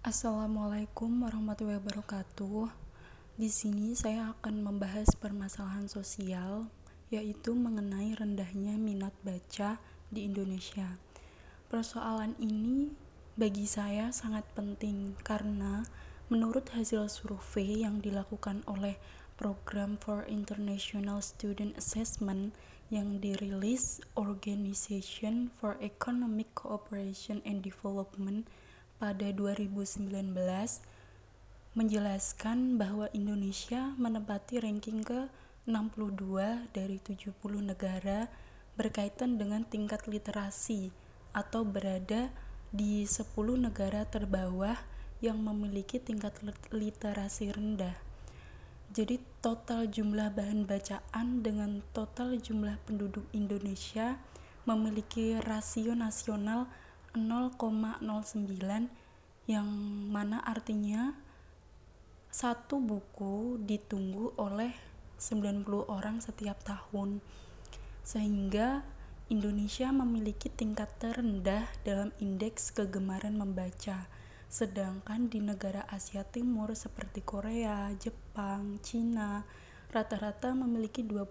Assalamualaikum warahmatullahi wabarakatuh. Di sini saya akan membahas permasalahan sosial, yaitu mengenai rendahnya minat baca di Indonesia. Persoalan ini bagi saya sangat penting karena menurut hasil survei yang dilakukan oleh Program for International Student Assessment yang dirilis Organization for Economic Cooperation and Development pada 2019 menjelaskan bahwa Indonesia menempati ranking ke 62 dari 70 negara berkaitan dengan tingkat literasi atau berada di 10 negara terbawah yang memiliki tingkat literasi rendah. Jadi total jumlah bahan bacaan dengan total jumlah penduduk Indonesia memiliki rasio nasional 0,09 yang mana artinya satu buku ditunggu oleh 90 orang setiap tahun. Sehingga Indonesia memiliki tingkat terendah dalam indeks kegemaran membaca. Sedangkan di negara Asia Timur seperti Korea, Jepang, Cina rata-rata memiliki 20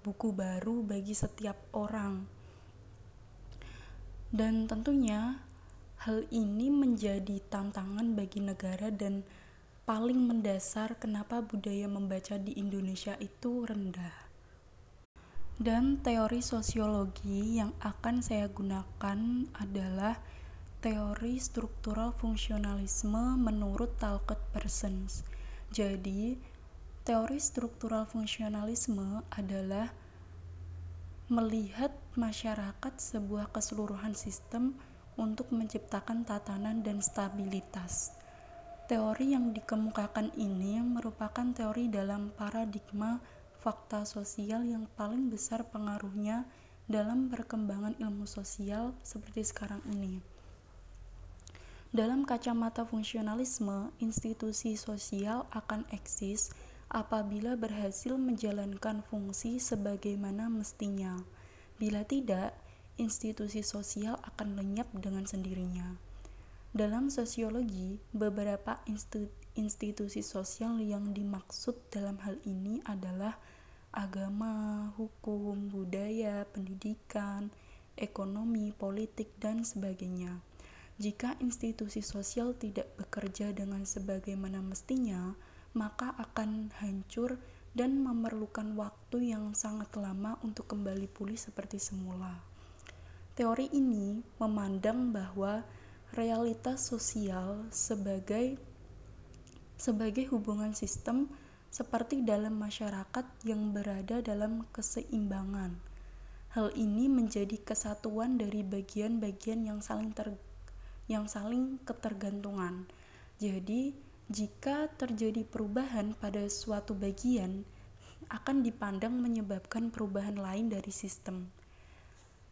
buku baru bagi setiap orang dan tentunya hal ini menjadi tantangan bagi negara dan paling mendasar kenapa budaya membaca di Indonesia itu rendah. Dan teori sosiologi yang akan saya gunakan adalah teori struktural fungsionalisme menurut Talcott Parsons. Jadi, teori struktural fungsionalisme adalah melihat masyarakat sebuah keseluruhan sistem untuk menciptakan tatanan dan stabilitas. Teori yang dikemukakan ini merupakan teori dalam paradigma fakta sosial yang paling besar pengaruhnya dalam perkembangan ilmu sosial seperti sekarang ini. Dalam kacamata fungsionalisme, institusi sosial akan eksis apabila berhasil menjalankan fungsi sebagaimana mestinya. Bila tidak, institusi sosial akan lenyap dengan sendirinya. Dalam sosiologi, beberapa institusi sosial yang dimaksud dalam hal ini adalah agama, hukum, budaya, pendidikan, ekonomi, politik, dan sebagainya. Jika institusi sosial tidak bekerja dengan sebagaimana mestinya, maka akan hancur dan memerlukan waktu yang sangat lama untuk kembali pulih seperti semula. Teori ini memandang bahwa realitas sosial sebagai sebagai hubungan sistem seperti dalam masyarakat yang berada dalam keseimbangan. Hal ini menjadi kesatuan dari bagian-bagian yang saling ter, yang saling ketergantungan. Jadi, jika terjadi perubahan pada suatu bagian, akan dipandang menyebabkan perubahan lain dari sistem.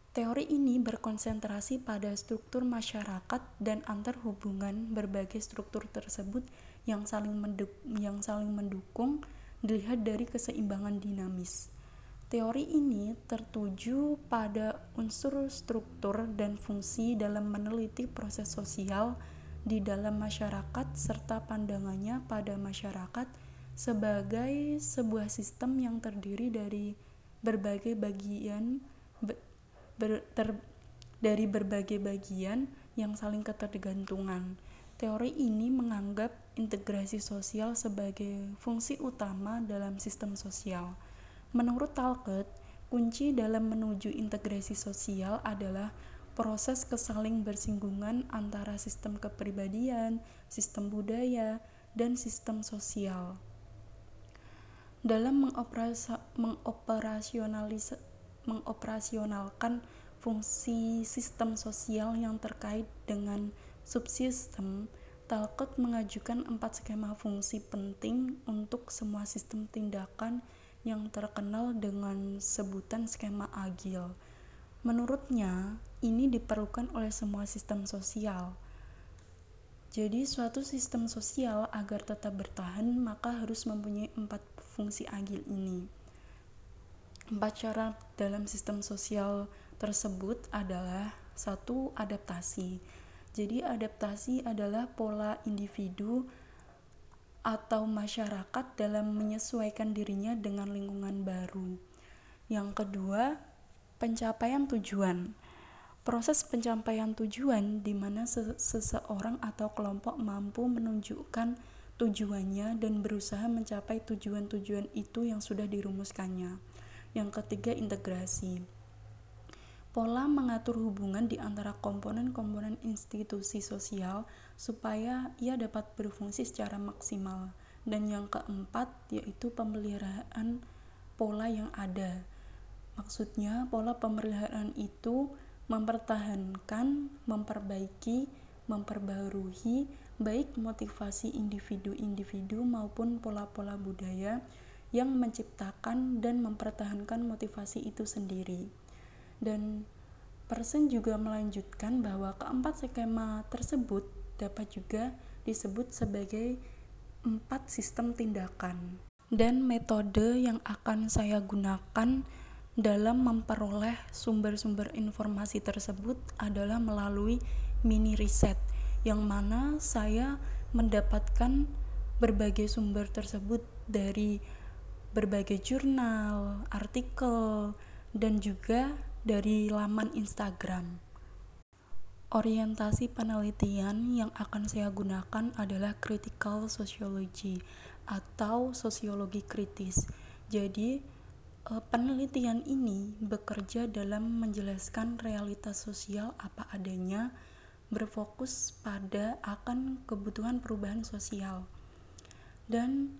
Teori ini berkonsentrasi pada struktur masyarakat dan antar hubungan berbagai struktur tersebut yang saling, yang saling mendukung dilihat dari keseimbangan dinamis. Teori ini tertuju pada unsur struktur dan fungsi dalam meneliti proses sosial di dalam masyarakat serta pandangannya pada masyarakat sebagai sebuah sistem yang terdiri dari berbagai bagian ber, ter, dari berbagai bagian yang saling ketergantungan. Teori ini menganggap integrasi sosial sebagai fungsi utama dalam sistem sosial. Menurut Talcott, kunci dalam menuju integrasi sosial adalah proses kesaling bersinggungan antara sistem kepribadian, sistem budaya, dan sistem sosial. Dalam mengoperasionalkan fungsi sistem sosial yang terkait dengan subsistem, Talcott mengajukan empat skema fungsi penting untuk semua sistem tindakan yang terkenal dengan sebutan skema agil. Menurutnya, ini diperlukan oleh semua sistem sosial. Jadi, suatu sistem sosial agar tetap bertahan, maka harus mempunyai empat fungsi agil ini. Empat syarat dalam sistem sosial tersebut adalah satu adaptasi. Jadi adaptasi adalah pola individu atau masyarakat dalam menyesuaikan dirinya dengan lingkungan baru. Yang kedua, pencapaian tujuan. Proses pencapaian tujuan di mana seseorang atau kelompok mampu menunjukkan tujuannya dan berusaha mencapai tujuan-tujuan itu yang sudah dirumuskannya. Yang ketiga, integrasi pola mengatur hubungan di antara komponen-komponen institusi sosial supaya ia dapat berfungsi secara maksimal. Dan yang keempat yaitu pemeliharaan pola yang ada. Maksudnya, pola pemeliharaan itu mempertahankan, memperbaiki, memperbarui baik motivasi individu-individu maupun pola-pola budaya yang menciptakan dan mempertahankan motivasi itu sendiri. Dan Person juga melanjutkan bahwa keempat skema tersebut dapat juga disebut sebagai empat sistem tindakan. Dan metode yang akan saya gunakan dalam memperoleh sumber-sumber informasi tersebut adalah melalui mini riset yang mana saya mendapatkan berbagai sumber tersebut dari berbagai jurnal, artikel, dan juga dari laman Instagram. Orientasi penelitian yang akan saya gunakan adalah critical sociology atau sosiologi kritis. Jadi, penelitian ini bekerja dalam menjelaskan realitas sosial apa adanya, berfokus pada akan kebutuhan perubahan sosial. Dan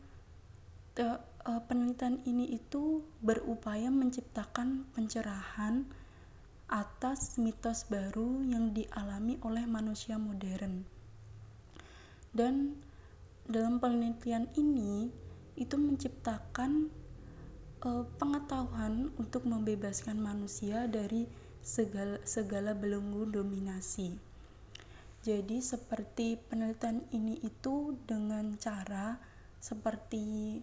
uh, penelitian ini itu berupaya menciptakan pencerahan atas mitos baru yang dialami oleh manusia modern. Dan dalam penelitian ini itu menciptakan pengetahuan untuk membebaskan manusia dari segala segala belenggu dominasi. Jadi seperti penelitian ini itu dengan cara seperti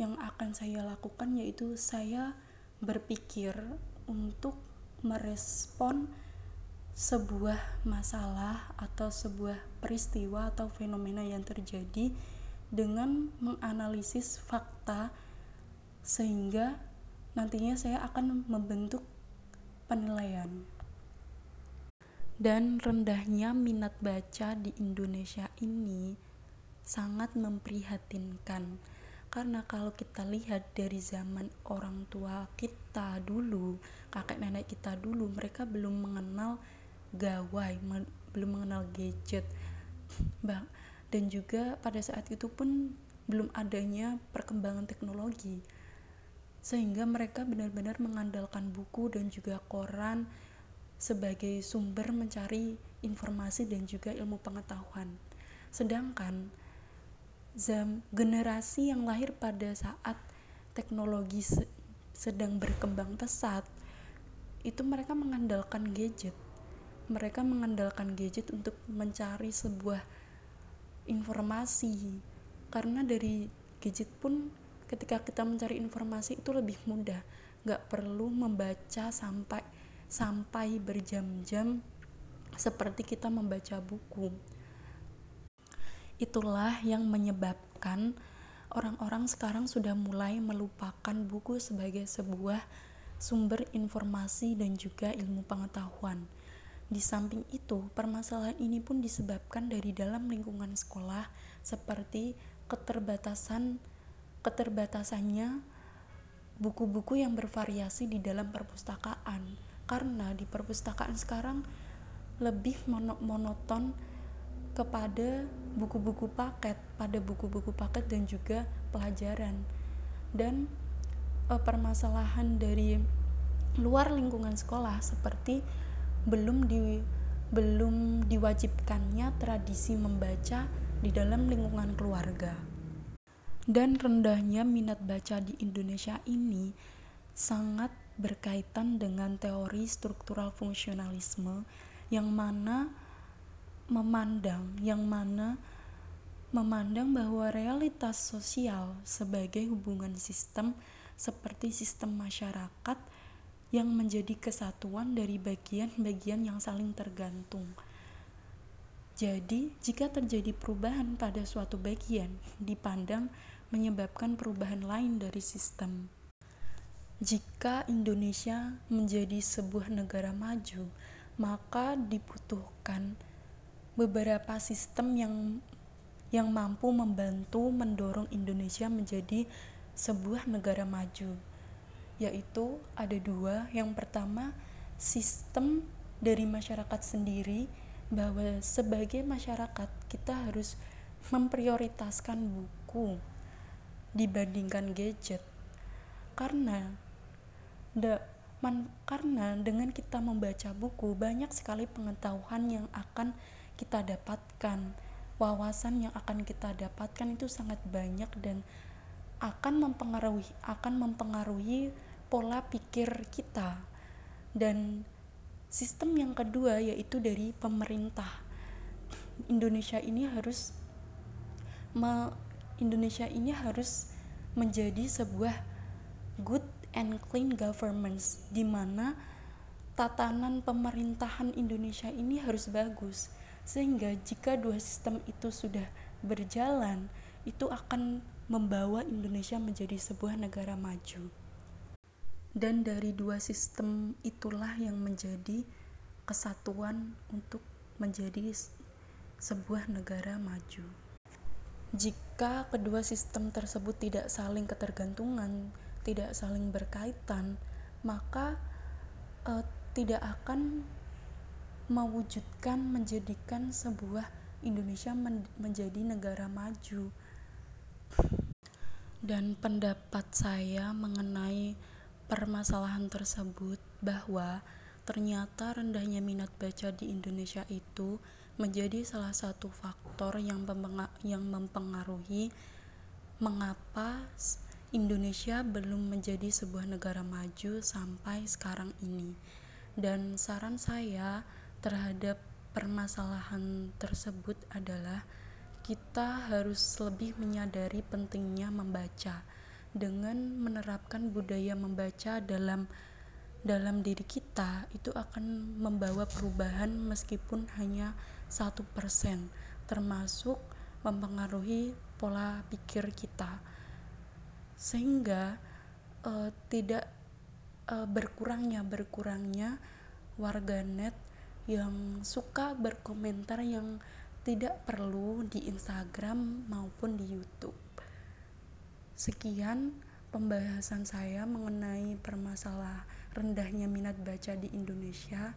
yang akan saya lakukan yaitu saya berpikir untuk merespon sebuah masalah atau sebuah peristiwa atau fenomena yang terjadi dengan menganalisis fakta sehingga nantinya saya akan membentuk penilaian. Dan rendahnya minat baca di Indonesia ini sangat memprihatinkan. Karena kalau kita lihat dari zaman orang tua kita dulu kakek nenek kita dulu mereka belum mengenal gawai belum mengenal gadget. Dan juga pada saat itu pun belum adanya perkembangan teknologi sehingga mereka benar-benar mengandalkan buku dan juga koran sebagai sumber mencari informasi dan juga ilmu pengetahuan. Sedangkan zam generasi yang lahir pada saat teknologi se sedang berkembang pesat itu mereka mengandalkan gadget. Mereka mengandalkan gadget untuk mencari sebuah informasi. Karena dari gadget pun ketika kita mencari informasi itu lebih mudah nggak perlu membaca sampai sampai berjam-jam seperti kita membaca buku Itulah yang menyebabkan orang-orang sekarang sudah mulai melupakan buku sebagai sebuah sumber informasi dan juga ilmu pengetahuan. Di samping itu, permasalahan ini pun disebabkan dari dalam lingkungan sekolah seperti keterbatasan keterbatasannya buku-buku yang bervariasi di dalam perpustakaan. Karena di perpustakaan sekarang lebih monoton kepada buku-buku paket, pada buku-buku paket dan juga pelajaran. Dan e, permasalahan dari luar lingkungan sekolah seperti belum di belum diwajibkannya tradisi membaca di dalam lingkungan keluarga. Dan rendahnya minat baca di Indonesia ini sangat berkaitan dengan teori struktural fungsionalisme yang mana memandang yang mana memandang bahwa realitas sosial sebagai hubungan sistem seperti sistem masyarakat yang menjadi kesatuan dari bagian-bagian yang saling tergantung. Jadi, jika terjadi perubahan pada suatu bagian, dipandang menyebabkan perubahan lain dari sistem. Jika Indonesia menjadi sebuah negara maju, maka dibutuhkan beberapa sistem yang yang mampu membantu mendorong Indonesia menjadi sebuah negara maju. Yaitu ada dua. Yang pertama, sistem dari masyarakat sendiri bahwa sebagai masyarakat kita harus memprioritaskan buku dibandingkan gadget. Karena da, man, karena dengan kita membaca buku banyak sekali pengetahuan yang akan kita dapatkan. Wawasan yang akan kita dapatkan itu sangat banyak dan akan mempengaruhi akan mempengaruhi pola pikir kita. Dan sistem yang kedua yaitu dari pemerintah. Indonesia ini harus Indonesia ini harus menjadi sebuah good and clean governments di mana tatanan pemerintahan Indonesia ini harus bagus sehingga jika dua sistem itu sudah berjalan, itu akan membawa Indonesia menjadi sebuah negara maju. Dan dari dua sistem itulah yang menjadi kesatuan untuk menjadi sebuah negara maju. Jika kedua sistem tersebut tidak saling ketergantungan, tidak saling berkaitan, maka uh, tidak akan mewujudkan menjadikan sebuah Indonesia men menjadi negara maju. Dan pendapat saya mengenai permasalahan tersebut bahwa ternyata rendahnya minat baca di Indonesia itu menjadi salah satu faktor yang yang mempengaruhi mengapa Indonesia belum menjadi sebuah negara maju sampai sekarang ini. Dan saran saya terhadap permasalahan tersebut adalah kita harus lebih menyadari pentingnya membaca dengan menerapkan budaya membaca dalam dalam diri kita itu akan membawa perubahan meskipun hanya satu persen termasuk mempengaruhi pola pikir kita sehingga uh, tidak uh, berkurangnya berkurangnya warganet yang suka berkomentar yang tidak perlu di Instagram maupun di YouTube. Sekian pembahasan saya mengenai permasalahan rendahnya minat baca di Indonesia.